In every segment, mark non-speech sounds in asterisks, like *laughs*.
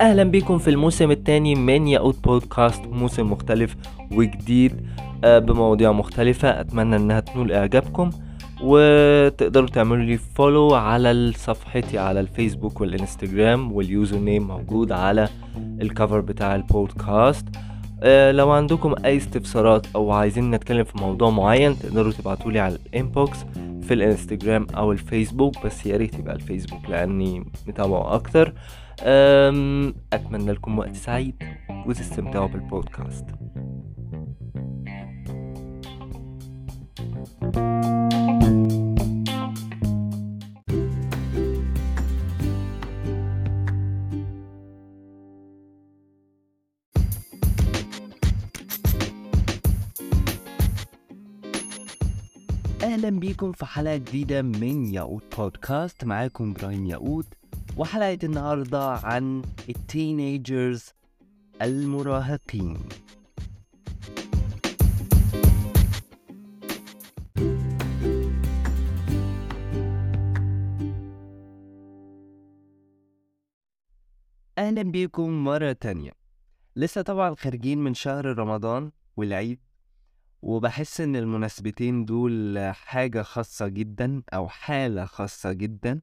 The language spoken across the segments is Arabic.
أهلا بيكم في الموسم الثاني من ياقوت بودكاست موسم مختلف وجديد آه، بمواضيع مختلفة. أتمنى إنها تنول إعجابكم وتقدروا تعملوا لي follow على صفحتي على الفيسبوك والإنستجرام وال user name موجود على ال cover بتاع البودكاست. لو عندكم أي استفسارات أو عايزين نتكلم في موضوع معين تقدروا تبعتوا لي على ال inbox في الإنستجرام أو الفيسبوك بس يا ريت يبقى الفيسبوك لأني متابعه أكتر. أتمنى لكم وقت سعيد وتستمتعوا بالبودكاست. أهلا بيكم في حلقة جديدة من ياقوت بودكاست. معاكم إبراهيم ياقوت وحلقة النهارده عن التينيجرز المراهقين. أهلا بيكم مرة تانية. لسه طبعا خارجين من شهر رمضان والعيد وبحس إن المناسبتين دول حاجة خاصة جدا أو حالة خاصة جدا.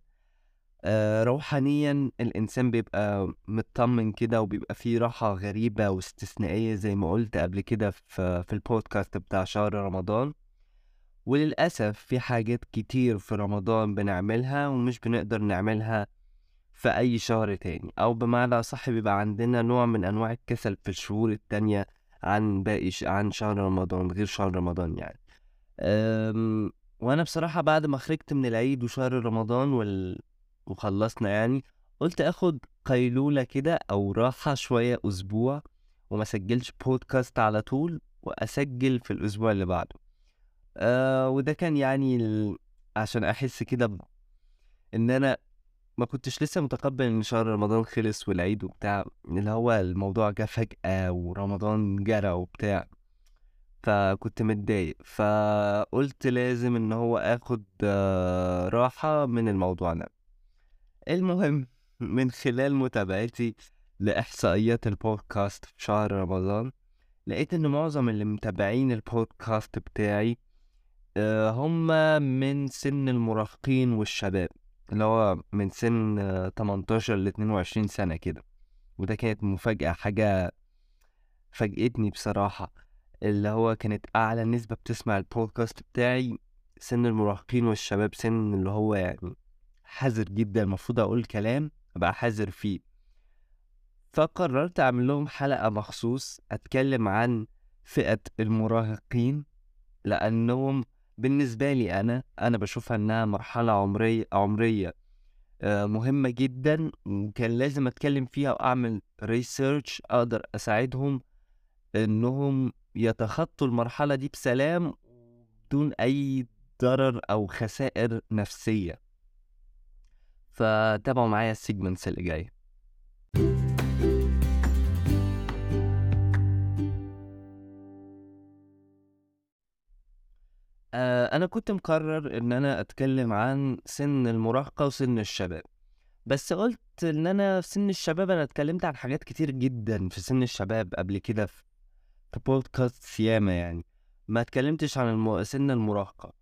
آه، روحانيا الإنسان بيبقى مطمن كده وبيبقى فيه راحة غريبة واستثنائية زي ما قلت قبل كده في في البودكاست بتاع شهر رمضان. وللأسف في حاجات كتير في رمضان بنعملها ومش بنقدر نعملها في أي شهر تاني أو بمعنى صح بيبقى عندنا نوع من أنواع الكسل في الشهور التانية عن باقي ش... عن شهر رمضان غير شهر رمضان يعني. أم... وأنا بصراحة بعد ما خرجت من العيد وشهر رمضان وال... وخلصنا يعني قلت آخد قيلولة كده أو راحة شوية أسبوع وما سجلش بودكاست على طول وأسجل في الأسبوع اللي بعده. أه وده كان يعني ال... عشان أحس كده ب... إن أنا ما كنتش لسه متقبل إن شهر رمضان خلص والعيد وبتاع اللي هو الموضوع جه فجأة ورمضان جرى وبتاع فكنت متضايق فقلت لازم إن هو آخد آه، راحة من الموضوع ده. المهم من خلال متابعتي لإحصائيات البودكاست في شهر رمضان لقيت إن معظم اللي متابعين البودكاست بتاعي آه، هم من سن المراهقين والشباب. اللي هو من سن آه، 18 ل 22 سنة كده. وده كانت مفاجأة حاجة فاجأتني بصراحة. اللي هو كانت أعلى نسبة بتسمع البودكاست بتاعي سن المراهقين والشباب سن اللي هو يعني حذر جدا المفروض أقول كلام أبقى حذر فيه. فقررت أعمل لهم حلقة مخصوص أتكلم عن فئة المراهقين لأنهم بالنسبة لي أنا أنا بشوفها إنها مرحلة عمرية عمرية آه، مهمة جدا وكان لازم أتكلم فيها وأعمل research أقدر أساعدهم إنهم يتخطوا المرحلة دي بسلام بدون أي ضرر أو خسائر نفسية. فتابعوا معايا ال segments اللي جاية. أنا كنت مقرر إن أنا أتكلم عن سن المراهقة وسن الشباب بس قلت إن أنا في سن الشباب أنا اتكلمت عن حاجات كتير جدا في سن الشباب قبل كده في بودكاست ياما يعني ما اتكلمتش عن الم... سن المراهقة.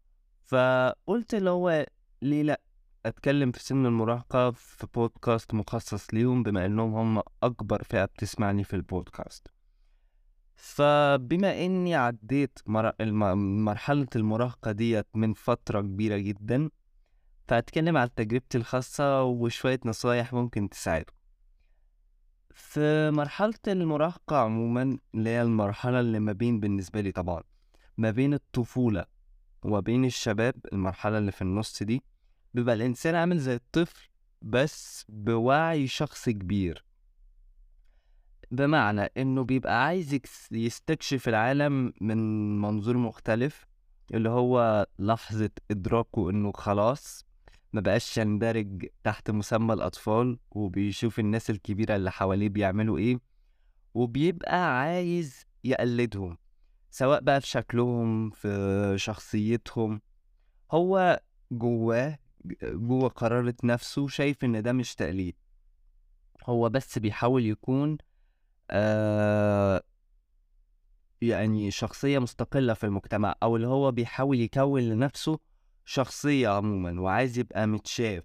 فقلت اللي هو ليه لأ؟ أتكلم في سن المراهقة في بودكاست مخصص ليهم بما إنهم هم أكبر فئة بتسمعني في البودكاست فبما إني عديت. مرحلة المراهقة ديت من فترة كبيرة جدا فهتكلم عن تجربتي الخاصة وشوية نصايح ممكن تساعدكم في مرحلة المراهقة عموما اللي هي المرحلة اللي ما بين بالنسبة لي طبعا ما بين الطفولة وما بين الشباب المرحلة اللي في النص دي بيبقى الإنسان عامل زي الطفل بس بوعي شخص كبير بمعنى إنه بيبقى عايز يستكشف العالم من منظور مختلف اللي هو لحظة إدراكه إنه خلاص ما بقاش يندرج تحت مسمى الأطفال وبيشوف الناس الكبيرة اللي حواليه بيعملوا إيه وبيبقى عايز يقلدهم سواء بقى في شكلهم في شخصيتهم. هو جواه جوه قرارة نفسه شايف إن ده مش تقليد. هو بس بيحاول يكون آه يعني شخصية مستقلة في المجتمع أو اللي هو بيحاول يكون لنفسه شخصية عموما وعايز يبقى متشاف.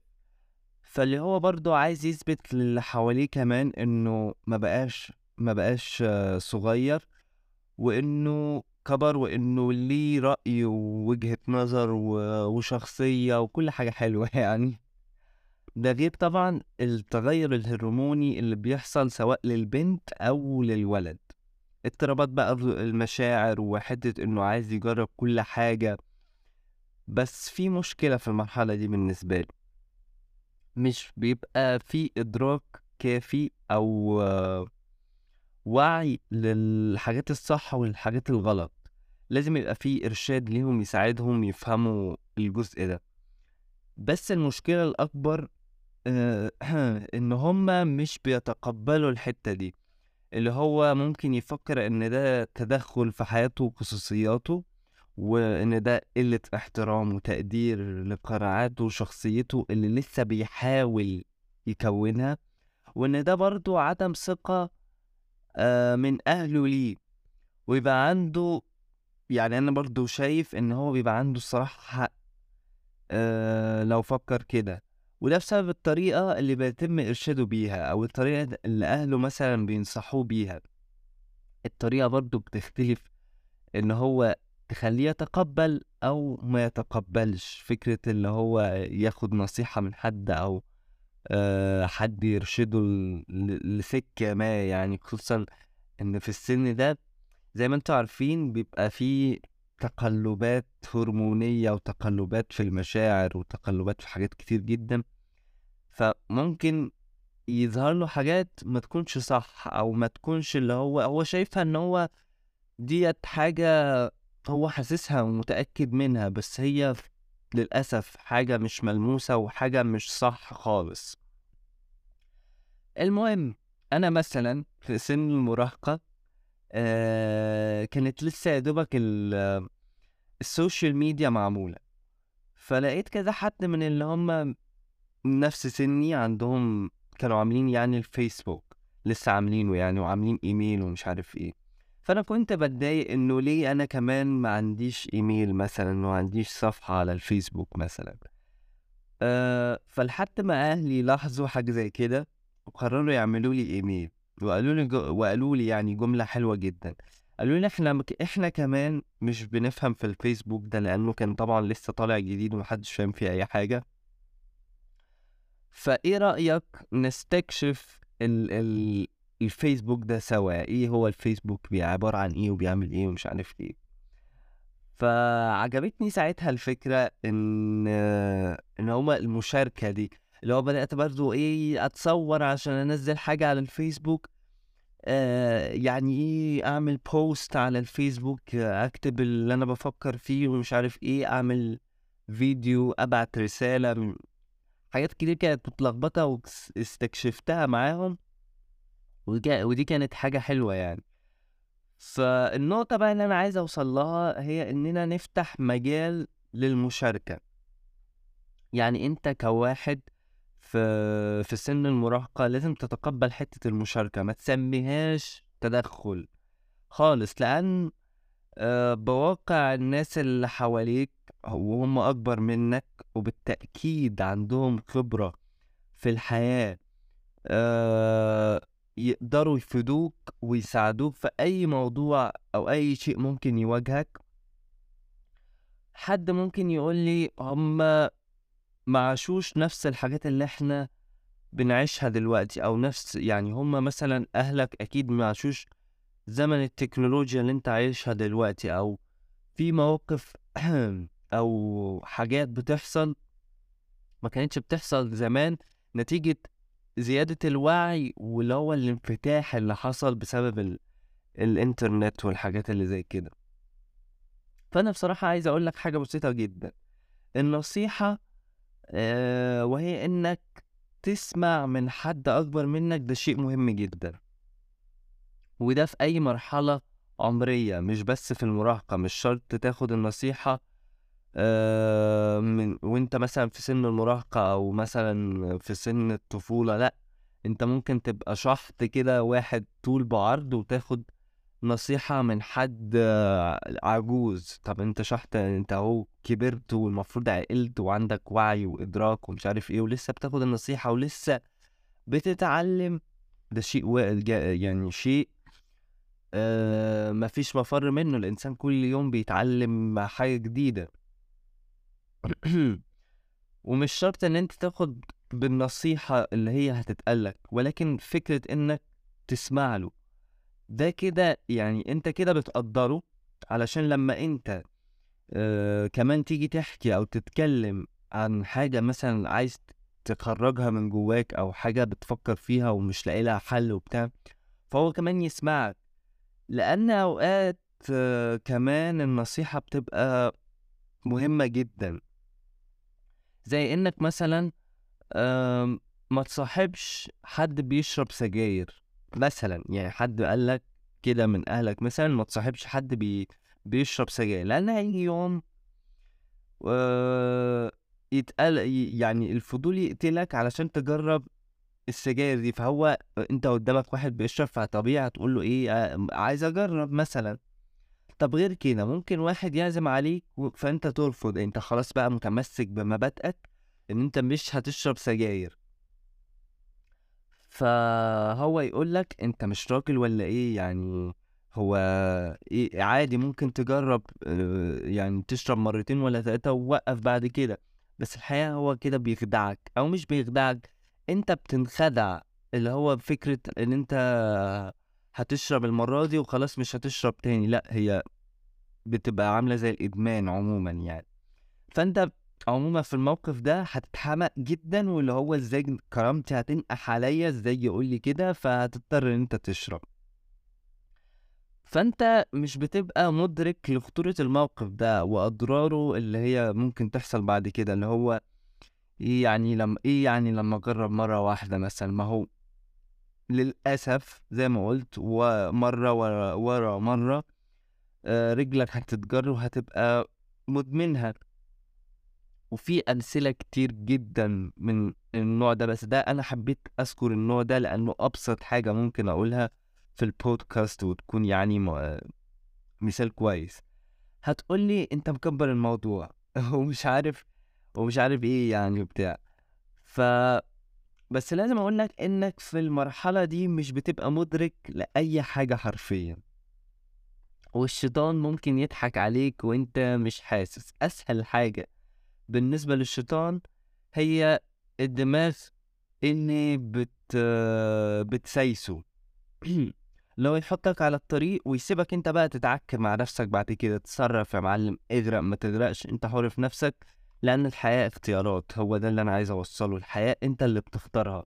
فاللي هو برضه عايز يثبت للي حواليه كمان إنه ما بقاش ما بقاش آه، صغير وإنه كبر وإنه ليه رأي ووجهة نظر وشخصية وكل حاجة حلوة *laughs* يعني. ده غير طبعا التغير الهرموني اللي بيحصل سواء للبنت أو للولد. اضطرابات بقى المشاعر وحتة إنه عايز يجرب كل حاجة. بس في مشكلة في المرحلة دي بالنسبة لي. مش بيبقى في إدراك كافي أو وعي للحاجات الصح والحاجات الغلط. لازم يبقى في إرشاد ليهم يساعدهم يفهموا الجزء ده. بس المشكلة الأكبر آه، *clears throat* إن هما مش بيتقبلوا الحتة دي. اللي هو ممكن يفكر إن ده تدخل في حياته وخصوصياته وإن ده قلة احترام وتقدير لقناعاته وشخصيته اللي لسه بيحاول يكونها وإن ده برضو عدم ثقة آه، من أهله ليه. ويبقى عنده يعني أنا برضو شايف إن هو بيبقى عنده الصراحة حق آه، لو فكر كده. وده بسبب الطريقة اللي بيتم إرشاده بيها أو الطريقة اللي أهله مثلا بينصحوه بيها. الطريقة برضو بتختلف إن هو تخليه يتقبل أو ما يتقبلش. فكرة اللي هو ياخد نصيحة من حد أو آه، حد يرشده لسكة ما يعني خصوصا إن في السن ده زي ما أنتوا عارفين بيبقى فيه تقلبات هرمونية وتقلبات في المشاعر وتقلبات في حاجات كتير جدا فممكن يظهر له حاجات ما تكونش صح أو ما تكونش اللي هو هو شايفها إن هو ديت حاجة هو حاسسها ومتأكد منها بس هي للأسف حاجة مش ملموسة وحاجة مش صح خالص. المهم أنا مثلا في سن المراهقة آه كانت لسه يا دوبك ال- ال social media معمولة. فلقيت كذا حد من اللي هم نفس سني عندهم كانوا عاملين يعني الفيسبوك لسه عاملينه يعني وعاملين إيميل ومش عارف إيه. فأنا كنت بتضايق إنه ليه أنا كمان ما عنديش إيميل مثلا وما عنديش صفحة على الفيسبوك مثلا. أه فلحد ما أهلي لاحظوا حاجة زي كده وقرروا يعملوا لي إيميل. وقالوا لي. وقالوا لي يعني جملة حلوة جدا. قالوا لي إحنا مك... إحنا كمان مش بنفهم في الفيسبوك ده لأنه كان طبعا لسه طالع جديد ومحدش فاهم فيه أي حاجة. فإيه رأيك نستكشف ال... ال... الفيسبوك ده سوا؟ إيه هو الفيسبوك؟ عبارة عن إيه وبيعمل إيه ومش عارف إيه. فعجبتني ساعتها الفكرة إن إن هما المشاركة دي اللي هو بدأت برضو إيه أتصور عشان أنزل حاجة على الفيسبوك آه يعني إيه أعمل بوست على الفيسبوك أكتب اللي أنا بفكر فيه ومش عارف إيه أعمل فيديو أبعت رسالة م- حاجات كتير كانت متلخبطة واستكشفتها معاهم ودي كانت حاجة حلوة يعني. فالنقطة بقى اللي أنا عايز أوصل لها هي إننا نفتح مجال للمشاركة. يعني أنت كواحد في في سن المراهقة لازم تتقبل حتة المشاركة ما تسميهاش تدخل خالص لأن آه، بواقع الناس اللي حواليك وهم أكبر منك وبالتأكيد عندهم خبرة في الحياة آه، يقدروا يفيدوك ويساعدوك في أي موضوع أو أي شيء ممكن يواجهك. حد ممكن يقول لي هما ما عاشوش نفس الحاجات اللي إحنا بنعيشها دلوقتي أو نفس يعني هما مثلا أهلك أكيد ما عاشوش زمن التكنولوجيا اللي انت عايشها دلوقتي أو في مواقف *clears throat* أو حاجات بتحصل ما كانتش بتحصل زمان نتيجة زيادة الوعي واللي هو الانفتاح اللي حصل بسبب ال... الإنترنت والحاجات اللي زي كده. فأنا بصراحة عايز أقول لك حاجة بسيطة جدا. النصيحة آه وهي إنك تسمع من حد أكبر منك ده شيء مهم جدا. وده في أي مرحلة عمرية مش بس في المراهقة مش شرط تاخد النصيحة آه، من وأنت مثلا في سن المراهقة أو مثلا في سن الطفولة لأ أنت ممكن تبقى شحط كده واحد طول بعرض وتاخد نصيحة من حد عجوز. طب أنت شحط أنت أهو كبرت والمفروض عقلت وعندك وعي وإدراك ومش عارف إيه ولسه بتاخد النصيحة ولسه بتتعلم ده شيء يعني شيء آه مفيش مفر منه. الإنسان كل يوم بيتعلم حاجة جديدة. *clears throat* ومش شرط إن أنت تاخد بالنصيحة اللي هي هتتقالك ولكن فكرة إنك تسمع له. ده كده يعني أنت كده بتقدره علشان لما أنت آه كمان تيجي تحكي أو تتكلم عن حاجة مثلا عايز تخرجها من جواك أو حاجة بتفكر فيها ومش لاقي لها حل وبتاع فهو كمان يسمعك. لأن أوقات آه، كمان النصيحة بتبقى مهمة جدا. زي إنك مثلا آم، ما تصاحبش حد بيشرب سجاير. مثلا يعني حد قالك كده من أهلك مثلا ما تصاحبش حد بي بيشرب سجاير. لأن هيجي يوم آه، يتقال ي- يعني الفضول يقتلك علشان تجرب السجاير دي. فهو أنت قدامك واحد بيشرب فطبيعي هتقول له إيه آه، عايز أجرب مثلا. طب غير كده ممكن واحد يعزم عليك و- فأنت ترفض. أنت خلاص بقى متمسك بمبادئك إن أنت مش هتشرب سجاير. فهو يقول لك أنت مش راجل ولا إيه؟ يعني هو إيه؟ عادي ممكن تجرب آه، يعني تشرب مرتين ولا ثلاثة ووقف بعد كده بس الحقيقة هو كده بيخدعك أو مش بيخدعك أنت بتنخدع اللي هو فكرة إن أنت هتشرب المرة دي وخلاص مش هتشرب تاني لأ هي بتبقى عاملة زي الإدمان عموما يعني. فأنت عموما في الموقف ده هتتحمق جدا واللي هو إزاي كرامتي هتنقح عليا إزاي يقول لي كده؟ فهتضطر إن أنت تشرب. فأنت مش بتبقى مدرك لخطورة الموقف ده وأضراره اللي هي ممكن تحصل بعد كده اللي هو إيه يعني لما إيه يعني لما أجرب مرة واحدة مثلا؟ ما هو للأسف زي ما قلت ومرة ورا, ورا مرة آه، رجلك هتتجر وهتبقى مدمنها. وفي أمثلة كتير جدا من النوع ده بس ده أنا حبيت أذكر النوع ده لأنه أبسط حاجة ممكن أقولها في البودكاست وتكون يعني مثال كويس. هتقولي أنت مكبر الموضوع *laughs* ومش عارف ومش عارف إيه يعني وبتاع. ف بس لازم أقولك إنك في المرحلة دي مش بتبقى مدرك لأي حاجة حرفيا. والشيطان ممكن يضحك عليك وأنت مش حاسس. أسهل حاجة بالنسبة للشيطان هي الدماغ اللي بت بتسايسه *clears throat* لو يحطك على الطريق ويسيبك أنت بقى تتعك مع نفسك بعد كده تتصرف يا معلم اغرق ما تغرقش أنت حر في نفسك لأن الحياة اختيارات هو ده اللي أنا عايز أوصله الحياة أنت اللي بتختارها.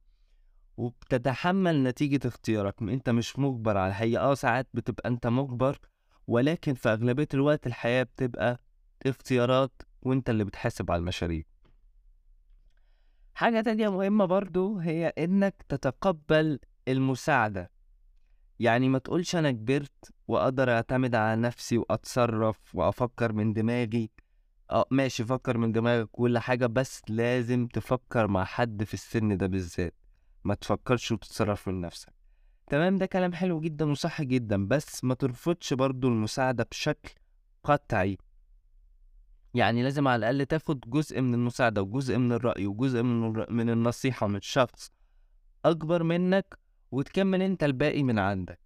وبتتحمل نتيجة اختيارك أنت مش مجبر على هي آه ساعات بتبقى أنت مجبر ولكن في أغلبية الوقت الحياة بتبقى اختيارات وأنت اللي بتحاسب على المشاريع حاجة تانية مهمة برضو هي إنك تتقبل المساعدة. يعني ما تقولش أنا كبرت وأقدر أعتمد على نفسي وأتصرف وأفكر من دماغي. آه ماشي فكر من دماغك كل حاجة بس لازم تفكر مع حد في السن ده بالذات. ما تفكرش وتتصرف من نفسك. تمام ده كلام حلو جدا وصح جدا بس ما ترفضش برضو المساعدة بشكل قطعي. يعني لازم على الأقل تاخد جزء من المساعدة وجزء من الرأي وجزء من الر- من النصيحة من شخص أكبر منك وتكمل أنت الباقي من عندك.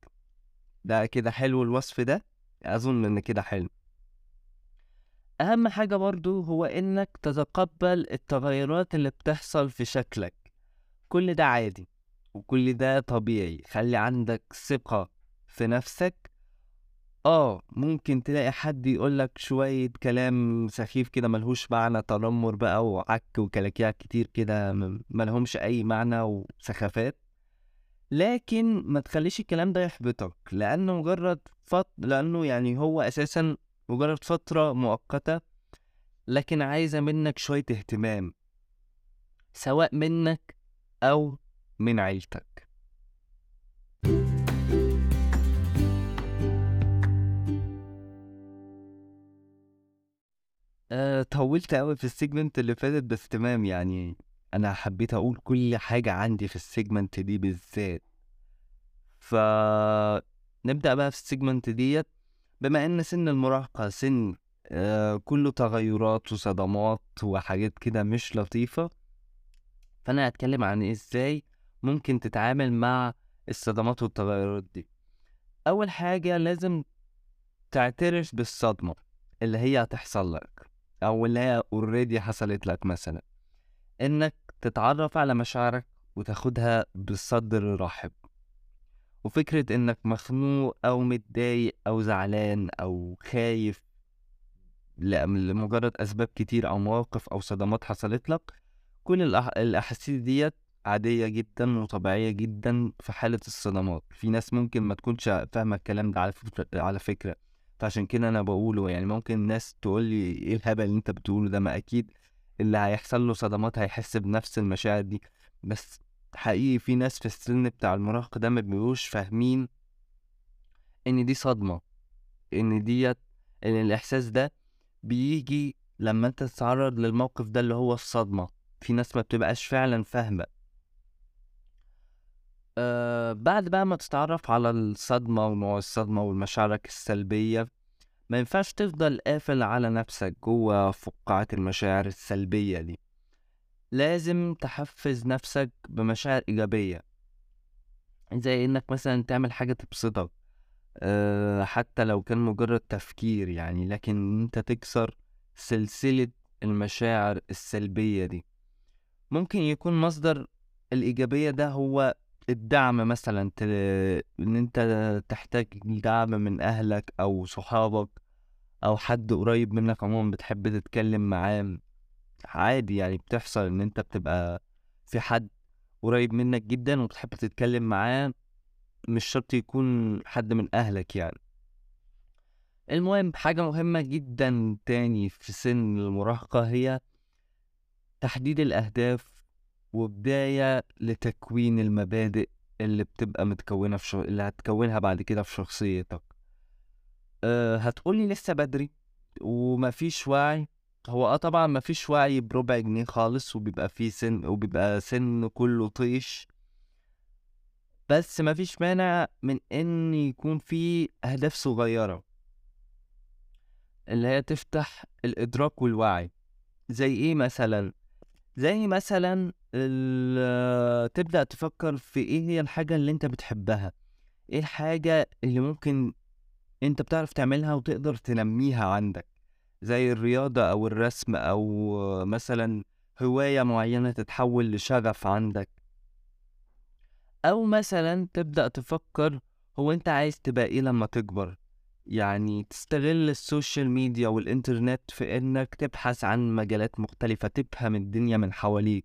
ده كده حلو الوصف ده؟ أظن إن كده حلو. أهم حاجة برضو هو إنك تتقبل التغيرات اللي بتحصل في شكلك. كل ده عادي وكل ده طبيعي. خلي عندك ثقة في نفسك آه ممكن تلاقي حد يقولك شوية كلام سخيف كده ملهوش معنى تنمر بقى وعك وكلاكيع كتير كده ملهمش أي معنى وسخافات. لكن ما تخليش الكلام ده يحبطك لأنه مجرد فط... لأنه يعني هو أساسا مجرد فترة مؤقتة لكن عايزة منك شوية اهتمام سواء منك أو من عيلتك. آآ طوّلت أوي في الsegment اللي فاتت بس تمام يعني أنا حبيت أقول كل حاجة عندي في الsegment دي بالذات. فنبدأ بقى في الsegment ديّة، بما إن سِن المراهقة سِن آآ كُلّه تغيُّرات وصدمات وحاجات كده مش لطيفة، فأنا هاتكلّم عن إزاي ممكن تتعامل مع الصدمات والتغيُّرات دي. أول حاجة لازم تعترف بالصدمة اللي هي هتحصل لك أو اللي هي already حصلت لك مثلًا، إنّك تتعرّف على مشاعرك وتاخدها بصدر رحب. وفكرة إنّك مخنوق أو متضايق أو زعلان أو خايف لم لمجرد أسباب كتير أو مواقف أو صدمات حصلت لك، كل الأح الأحاسيس ديّة عادية جدًا وطبيعية جدًا في حالة الصدمات، في ناس ممكن ما تكونش فاهمة الكلام ده على فكرة على فكرة، فعشان كده أنا باقوله يعني ممكن ناس تقول لي إيه الهبل اللي أنت بتقوله ده، ما أكيد اللي هيحصل له صدمات هيحس بنفس المشاعر دي، بس حقيقي في ناس في السن بتاع المراهقة ده ما بيبقوش فاهمين إن دي صدمة، إن ديّة إن الإحساس ده بييجي لمّا أنت تتعرّض للموقف ده اللي هو الصدمة، في ناس ما بتبقاش فعلًا فاهمة. آآ بعد بقى ما تتعرّف على الصدمة ونوع الصدمة ومشاعرك السلبية، ما ينفعش تفضل قافل على نَفْسك جوّه فُقاعة المشاعر السلبية دي، لازم تحفّز نَفْسك بمشاعر إيجابية، زي إنّك مثلًا تعمل حاجة تبسطك، آآ حتى لو كان مجرّد تفكير يعني، لكن أنت تكسر سلسلة المشاعر السلبية دي. ممكن يكون مصدر الإيجابية ده هو الدعم مثلًا ت إن أنت تحتاج دعم من أهلك أو صحابك أو حد قريب منك عمومًا بتحب تتكلم معاه، عادي يعني بتحصل إن أنت بتبقى في حد قريب منك جدًا وبتحب تتكلم معاه، مش شرط يكون حد من أهلك يعني. المهم حاجة مهمة جدًا تاني في سن المراهقة هي تحديد الأهداف وبداية لتكوين المبادئ اللي بتبقى متكونة في ش... اللي هتكونها بعد كده في شخصيتك. أه هتقولي لسه بدري ومفيش وعي. هو آه طبعا مفيش وعي بربع جنيه خالص وبيبقى فيه سن وبيبقى سن كله طيش. بس مفيش مانع من إن يكون في أهداف صغيرة اللي هي تفتح الإدراك والوعي. زي إيه مثلا؟ زي مثلا تبدأ تفكر في إيه هي الحاجة اللي أنت بتحبها؟ إيه الحاجة اللي ممكن أنت بتعرف تعملها وتقدر تنميها عندك؟ زي الرياضة أو الرسم أو مثلا هواية معينة تتحول لشغف عندك. أو مثلا تبدأ تفكر هو أنت عايز تبقى إيه لما تكبر؟ يعني تستغل السوشيال ميديا والإنترنت في إنك تبحث عن مجالات مختلفة تفهم الدنيا من حواليك.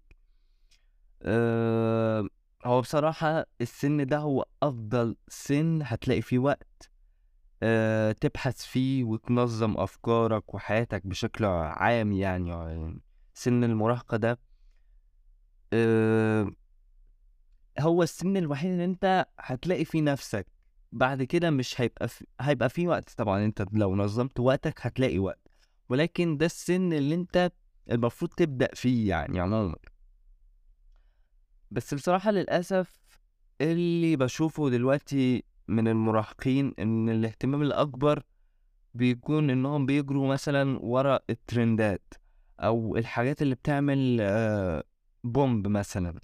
أه هو بصراحة السن ده هو أفضل سن هتلاقي فيه وقت أه تبحث فيه وتنظم أفكارك وحياتك بشكل عام يعني, يعني سن المراهقة ده. أه هو السن الوحيد اللي أنت هتلاقي فيه نفسك. بعد كده مش هيبقى في... هيبقى فيه وقت طبعا أنت لو نظمت وقتك هتلاقي وقت ولكن ده السن اللي أنت المفروض تبدأ فيه يعني عموما. بس بصراحة للأسف اللي بشوفه دلوقتي من المراهقين إن الاهتمام الأكبر بيكون إنهم بيجروا مثلا ورا الترندات أو الحاجات اللي بتعمل آه، بومب مثلا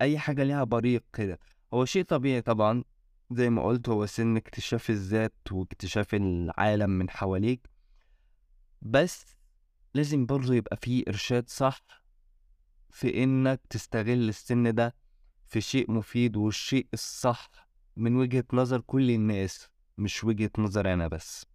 أي حاجة ليها بريق كده. هو شيء طبيعي طبعا زي ما قلت هو سن اكتشاف الذات واكتشاف العالم من حواليك. بس لازم برضه يبقى فيه إرشاد صح في إنك تستغل السن ده في شيء مفيد والشيء الصح من وجهة نظر كل الناس مش وجهة نظر أنا بس.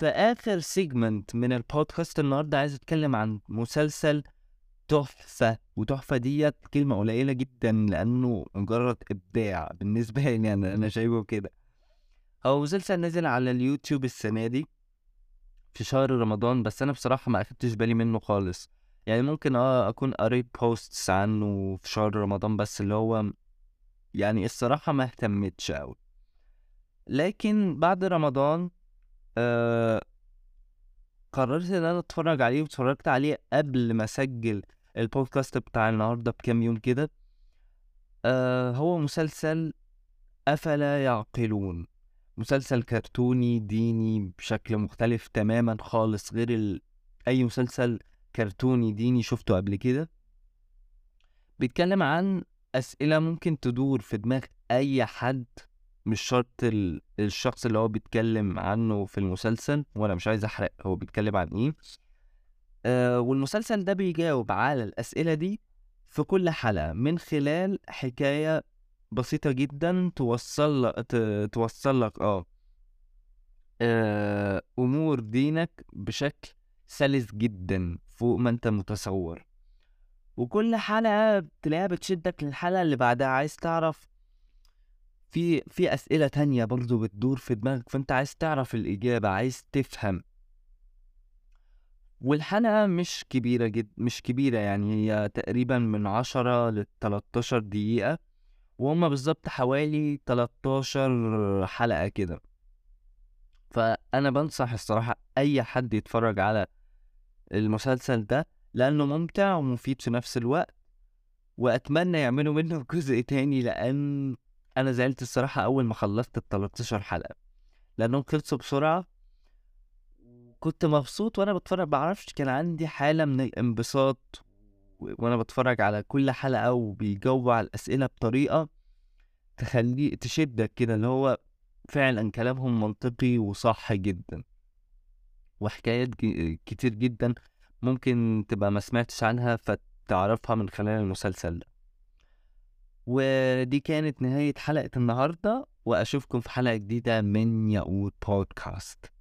في آخر segment من البودكاست النهاردة عايز أتكلم عن مسلسل تحفة وتحفة ديت كلمة قليلة جدا لأنه مجرد إبداع بالنسبة لي أنا أنا شايفه كده. هو مسلسل نازل على اليوتيوب السنة دي في شهر رمضان بس أنا بصراحة ما أخدتش بالي منه خالص. يعني ممكن آه أكون قريت posts عنه في شهر رمضان بس اللي هو يعني الصراحة ما اهتمتش أوي. لكن بعد رمضان آه قررت إن أنا أتفرج عليه واتفرجت عليه قبل ما أسجل البودكاست بتاع النهارده بكام يوم كده. آه هو مسلسل أفلا يعقلون. مسلسل كرتوني ديني بشكل مختلف تماما خالص غير ال... أي مسلسل كرتوني ديني شفته قبل كده. بيتكلم عن أسئلة ممكن تدور في دماغ أي حد مش شرط ال... الشخص اللي هو بيتكلم عنه في المسلسل وأنا مش عايز أحرق هو بيتكلم عن إيه؟ آه والمسلسل ده بيجاوب على الأسئلة دي في كل حلقة من خلال حكاية بسيطة جدا توصل لك ت... توصل لك آه. آه، أمور دينك بشكل سلس جدا فوق ما أنت متصور. وكل حلقة بتلاقيها بتشدك للحلقة اللي بعدها عايز تعرف في في أسئلة تانية برضو بتدور في دماغك فأنت عايز تعرف الإجابة عايز تفهم. والحلقة مش كبيرة جد مش كبيرة يعني هي تقريبا من عشرة لتلاتاشر دقيقة وهما بالظبط حوالي تلاتاشر حلقة كده. فأنا بنصح الصراحة أي حد يتفرج على المسلسل ده لأنه ممتع ومفيد في نفس الوقت وأتمنى يعملوا منه *laughs* جزء تاني لأن أنا زعلت الصراحة أول ما خلصت ال 13 حلقة لأنهم خلصوا بسرعة كنت مبسوط وأنا بتفرج معرفش كان عندي حالة من الانبساط و- وأنا بتفرج على كل حلقة وبيجاوبوا على الأسئلة بطريقة تخلي تشدك كده اللي هو فعلا كلامهم منطقي وصح جدا وحكايات كتير جدا ممكن تبقى ما سمعتش عنها فتعرفها من خلال المسلسل ده. ودي كانت نهاية حلقة النهاردة وأشوفكم في حلقة جديدة من ياقوت بودكاست